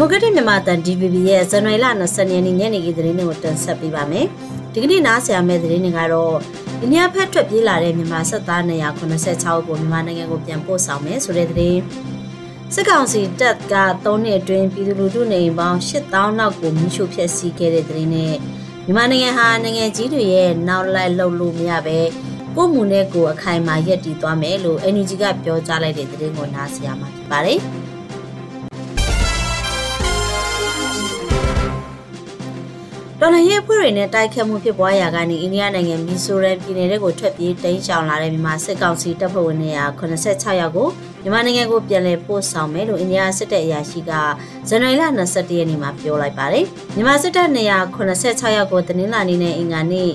မိုကရက်တစ်မြန်မာတန် DVB ရဲ့ဇန်နဝါရီလ20ရက်နေ့ညနေခင်းသတင်းတွေကိုတင်ဆက်ပေးပါမယ်။ဒီကနေ့နားဆင်ရမယ့်သတင်းတွေကတော့ဒီညဖက်ထွက်ပြေးလာတဲ့မြန်မာစစ်သား286ကိုမြန်မာနိုင်ငံကိုပြန်ပို့ဆောင်မယ်ဆိုတဲ့သတင်း။စစ်ကောင်စီတပ်က3နှစ်အတွင်းပြည်သူလူထုနေအိမ်ပေါင်း8000လောက်ကိုမိရှုဖျက်ဆီးခဲ့တဲ့သတင်းနဲ့မြန်မာနိုင်ငံဟာနိုင်ငံကြီးတွေရဲ့နောက်လိုက်လှုပ်လို့မရပဲကိုမှုနဲ့ကိုအခိုင်အမာရက်တည်သွားမယ်လို့ NUG ကပြောကြားလိုက်တဲ့သတင်းကိုနားဆင်ရမှာဖြစ်ပါတယ်။ တော်လရဲ့အဖွဲ့တွေနဲ့တိုက်ခတ်မှုဖြစ်ပွားရာကနေအိန္ဒိယနိုင်ငံမီဆိုရမ်ပြည်နယ်ကိုထွက်ပြေးတိမ်းရှောင်လာတဲ့မြန်မာစစ်ကောင်စီတပ်ဖွဲ့ဝင်တွေ86ယောက်ကိုမြန်မာနိုင်ငံကိုပြန်လည်ပို့ဆောင်မယ်လို့အိန္ဒိယစစ်တပ်အရာရှိကဇန်နဝါရီလ22ရက်နေ့မှာပြောလိုက်ပါတယ်။မြန်မာစစ်တပ်286ယောက်ကိုတင်းလာနေတဲ့အင်္ဂါနေ့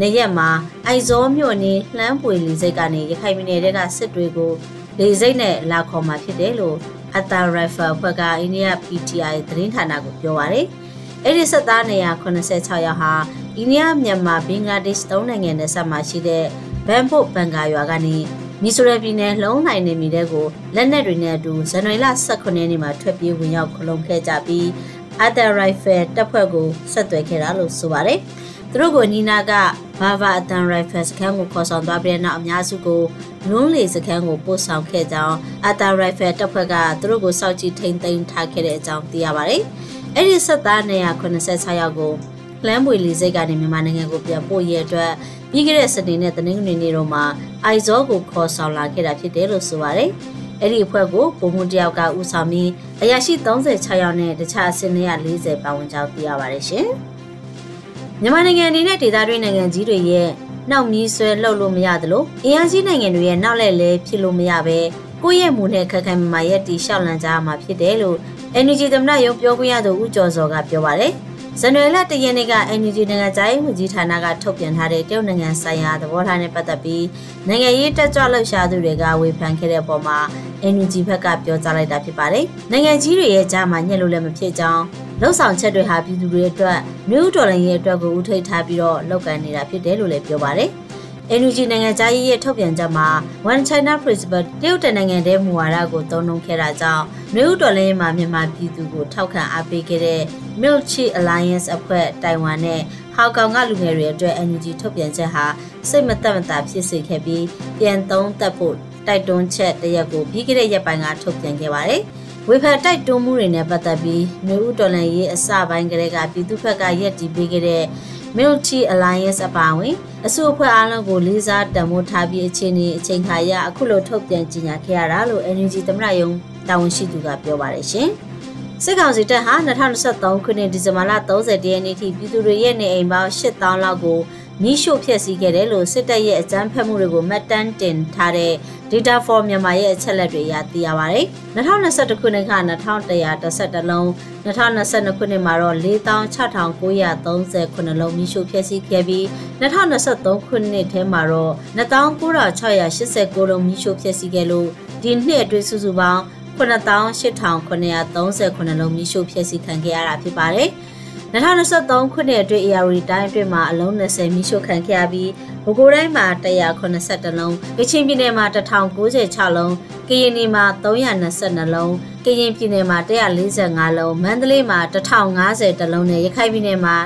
နေ့ရက်မှာအိုက်ဇောမြို့နေလှမ်းပွေလီစိတ်ကနေရခိုင်ပြည်နယ်ကစစ်တွေကိုလေစိတ်နဲ့လာခေါ်มาဖြစ်တယ်လို့အတာရိုင်ဖယ်ဖွဲ့ကအိန္ဒိယ PTI သတင်းဌာနကိုပြောပါတယ်။ အဲ့ဒီစစ်သားနေရ86ယောက်ဟာအိန္ဒိယမြန်မာဘင်္ဂလားဒေ့ရှ်သုံးနိုင်ငံနယ်စပ်မှာရှိတဲ့ဘန်ဖို့ဘန်ကာရွာကနေမီဆိုရပြည်နယ်လုံးနိုင်နေမိတဲ့ကိုလက်နက်တွေနဲ့အတူဇန်နဝါရီလ18ရက်နေ့မှာထွက်ပြေးဝင်ရောက်ခလုံးခဲ့ကြပြီးအတာရိုင်ဖယ်တပ်ဖွဲ့ကိုဆက်သွယ်ခဲ့တာလို့ဆိုပါတယ်။သူတို့ကိုနီနာကဘာဗာအတန်ရိုင်ဖယ်စခန်းကိုခေါ်ဆောင်သွားပြီးတဲ့နောက်အများစုကိုလွန်းလေစခန်းကိုပို့ဆောင်ခဲ့ကြောင်းအတာရိုင်ဖယ်တပ်ဖွဲ့ကသူတို့ကိုစောင့်ကြည့်ထိန်းသိမ်းထားခဲ့တဲ့အကြောင်းသိရပါတယ်။ အဲ့ဒီဆက်သား286ယောက်ကိုလမ်းပွေလီစိတ်ကနေမြန်မာနိုင်ငံကိုပြန်ပို့ရတဲ့အတွက်ပြီးခဲ့တဲ့စနေနဲ့တနင်္ဂနွေနေ့တို့မှာအိုက်ဇောကိုခေါ်ဆောင်လာခဲ့တာဖြစ်တယ်လို့ဆိုပါတယ်။အဲ့ဒီအဖွဲ့ကိုပုံမှုတယောက်ကဦးဆောင်ပြီးအရာရှိ36ယောက်နဲ့တခြားအစင်း140ပါဝင်ကြောင်းသိရပါတယ်ရှင်။မြန်မာနိုင်ငံအနေနဲ့ဒေသတွင်းနိုင်ငံကြီးတွေရဲ့နောက်မီးဆွဲလှုပ်လို့မရသလိုအင်အားကြီးနိုင်ငံတွေရဲ့နောက်လက်လဲဖြစ်လို့မရပဲကိုယ့်ရဲ့မူနဲ့ခက်ခဲမမာရဲ့တီရှောက်လန်ကြရမှာဖြစ်တယ်လို့ NUG သမ္မတရုံးပြောခွင့်ရသူဦးကျော်စောကပြောပါတယ်။ဇန်နဝါရီလ၁ရက်နေ့က NUG နိုင်ငံသားရေးဝန်ကြီးဌာနကထုတ်ပြန်ထားတဲ့တရုတ်နိုင်ငံဆိုင်ရာသဘောထားနဲ့ပတ်သက်ပြီးနိုင်ငံရေးတက်ကြွလှုပ်ရှားသူတွေကဝေဖန်ခဲ့တဲ့ပုံမှာ NUG ဘက်ကပြောကြားလိုက်တာဖြစ်ပါတယ်။နိုင်ငံကြီးတွေရဲ့ကြားမှာညှက်လို့လည်းမဖြစ်ကြောင်းလှုပ်ဆောင်ချက်တွေဟာပြည်သူတွေအတွက်မြို့တော်လိုင်းရဲ့အတွက်ကိုဦးထိပ်ထားပြီးတော့လောက်ကန်နေတာဖြစ်တယ်လို့လည်းပြောပါတယ်။ NUG နိုင်ငံသားရေးရဲ့ထုတ်ပြန်ချက်မှာ One China Principle တရုတ်တနိုင်ငံတည်းမူဝါဒကိုသုံးနှုန်းခဲ့တာကြောင့်မြို့တော်လင်းမှာမြန်မာပြည်သူကိုထောက်ခံအားပေးခဲ့တဲ့ Milchi Alliance အဖွဲ့တိုင်ဝမ်နဲ့ဟောင်ကောင်ကလူငယ်တွေအတွက် NUG ထုတ်ပြန်ချက်ဟာစိတ်မသက်မသာဖြစ်စေခဲ့ပြီးပြန်သုံးသပ်ဖို့တိုက်တွန်းချက်တရက်ကိုပြီးခဲ့တဲ့ရက်ပိုင်းကထုတ်ပြန်ခဲ့ပါတယ်။ဝေဖန်တိုက်တွန်းမှုတွေနဲ့ပတ်သက်ပြီးမြို့ဦးတော်လန်ရေးအစပိုင်းကလေးကပြည်သူ့ဘက်ကရက်တီပေးခဲ့တဲ့ Military Alliance အပါအဝင်အစိုးအဖွဲ့အားလုံးကိုလေးစားတံမိုးထားပြီးအခြေအနေအချိန်ခါရအခုလိုထုတ်ပြန်ကြေညာခဲ့ရတာလို့ NUG သမ္မတယုံတာဝန်ရှိသူကပြောပါတယ်ရှင်။စစ်ကောင်စီတပ်ဟာ2023ခုနှစ်ဒီဇင်ဘာလ30ရက်နေ့ထိပြည်သူတွေရဲ့နေအိမ်ပေါင်း8000လောက်ကို မိရှို့ဖျက်ဆီးခဲ့တယ်လို့စစ်တပ်ရဲ့အကြမ်းဖက်မှုတွေကိုမှတ်တမ်းတင်ထားတဲ့ Data for Myanmar ရဲ့အချက်လက်တွေအရသိရပါတယ်။2021ခုနှစ်က2111လုံး2022ခုနှစ်မှာတော့46,939လုံးမိရှို့ဖျက်ဆီးခဲ့ပြီး2023ခုနှစ်ထဲမှာတော့29,689လုံးမိရှို့ဖျက်ဆီးခဲ့လို့ဒီနှစ်အတွင်းစုစုပေါင်း98,939လုံးမိရှို့ဖျက်ဆီးခံခဲ့ရတာဖြစ်ပါတယ်။ 2023ခုနှစ်အတွင်း AR တိုင်းအတွင်းမှာအလုံး20မိရှုခံခဲ့ရပြီးပဲခူးတိုင်းမှာ182လုံးကချင်ပြည်နယ်မှာ1096လုံးကရင်ပြည်မှာ322လုံးကရင်ပြည်နယ်မှာ145လုံးမန္တလေးမှာ1050တလုံးနဲ့ရခိုင်ပြည်နယ်မှာ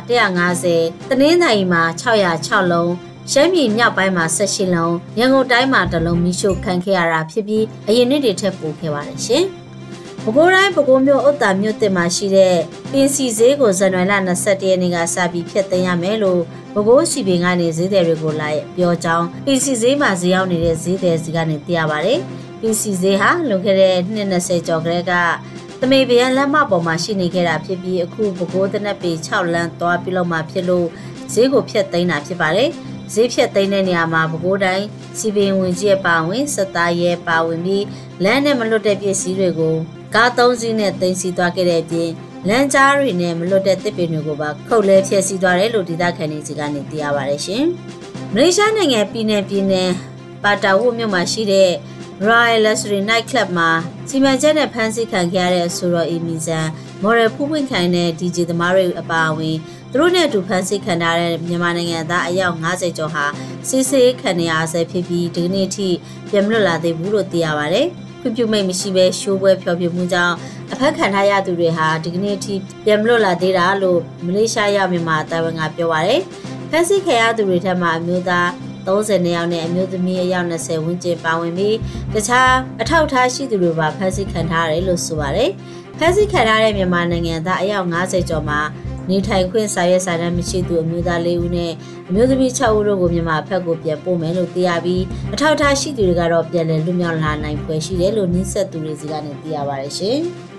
150တနင်္သာရီမှာ606လုံးရှမ်းပြည်မြောက်ပိုင်းမှာ18လုံးရန်ကုန်တိုင်းမှာတလုံးမိရှုခံခဲ့ရတာဖြစ်ပြီးအရင်နှစ်တွေထက်ပိုခဲ့ပါတယ်ရှင်။ပဲခူးတိုင်းပဲခူးမြို့ဥတ္တာမြို့တင်မှာရှိတဲ့ ပင်စီဈေးကိုဇန်နဝါရီလ21ရက်နေ့ကစပြီးဖျက်သိမ်းရမယ်လို့ပဲခူးစီပင်ကနေဈေးသည်တွေကိုလာပြောကြောင်းပင်စီဈေးမှာဈေးရောက်နေတဲ့ဈေးသည်စီကနေသိရပါတယ်။ပင်စီဈေးဟာလွန်ခဲ့တဲ့နှစ်20ကျော်ကလေးကတမေဗျံလမ်းမပေါ်မှာရှိနေခဲ့တာဖြစ်ပြီးအခုပဲခူးတနက်ပေ6လမ်းသွားပြီးလို့မှဖြစ်လို့ဈေးကိုဖျက်သိမ်းတာဖြစ်ပါတယ်။ဈေးဖြတ်သိမ်းတဲ့နေရာမှာပဲခူးတိုင်းစီပင်ဝင်ကြီးပါဝင်စသားရဲပါဝင်ပြီးလမ်းနဲ့မလွတ်တဲ့ပစ္စည်းတွေကိုကား၃စီးနဲ့တင်စီသွားခဲ့တဲ့အပြင် လမ်းကြားတွေနဲ့မလွတ်တဲ့တစ်ပင်တွေကိုပါခုတ်လဲဖျက်ဆီးသွားတယ်လို့ဒေသခံတွေစီကနေသိရပါတယ်ရှင်။မလေးရှားနိုင်ငံပြည်နယ်ပြည်နယ်ပါတာဝုမြို့မှာရှိတဲ့ Royal Luxury Night Club မှာစီမံချက်နဲ့ဖမ်းဆီးခံခဲ့ရတဲ့ဆိုတော့အီမီဇန်မော်ရယ်ဖူးပွင့်ခိုင်တဲ့ DJ သမားတွေအပါအဝင်သူတို့နဲ့အတူဖမ်းဆီးခံထားတဲ့မြန်မာနိုင်ငံသားအယောက်90ကျော်ဟာစစ်ဆေးခံနေရဆဲဖြစ်ပြီးဒီနေ့ထိပြန်မလွတ်လာသေးဘူးလို့သိရပါတယ်။ ခွင့်ပြုမိတ်မရှိဘဲရှိုးပွဲဖျော်ဖြေမှုကြောင့်အဖက်ခံထားရသူတွေဟာဒီကနေ့အထိပြန်မလွတ်လာသေးတာလို့မလေးရှားရောက်မြန်မာတိုင်ဝမ်ကပြောပါရယ်ဖက်စီခံရသူတွေထက်မှအမျိုးသား30နှစ်ယောက်နဲ့အမျိုးသမီးအယောက်20ဝန်းကျင်ပါဝင်ပြီးတခြားအထောက်အထားရှိသူတွေပါဖက်စီခံထားရတယ်လို့ဆိုပါတယ်ဖက်စီခံထားတဲ့မြန်မာနိုင်ငံသားအယောက်90ကျော်မှာ နေထိုင်ခွင့်စာရွက်စာတမ်းမရှိသူအမျိုးသား၄ဦးနဲ့အမျိုးသမီး6ဦးတို့ကိုမြန်မာဖက်ကိုပြန်ပို့မယ်လို့သိရပြီးအထောက်အထားရှိသူတွေကတော့ပြန်လည်လွတ်မြောက်လာနိုင်ဖွယ်ရှိတယ်လို့နှိစက်သူတွေစီကနေသိရပါတယ်ရှင်။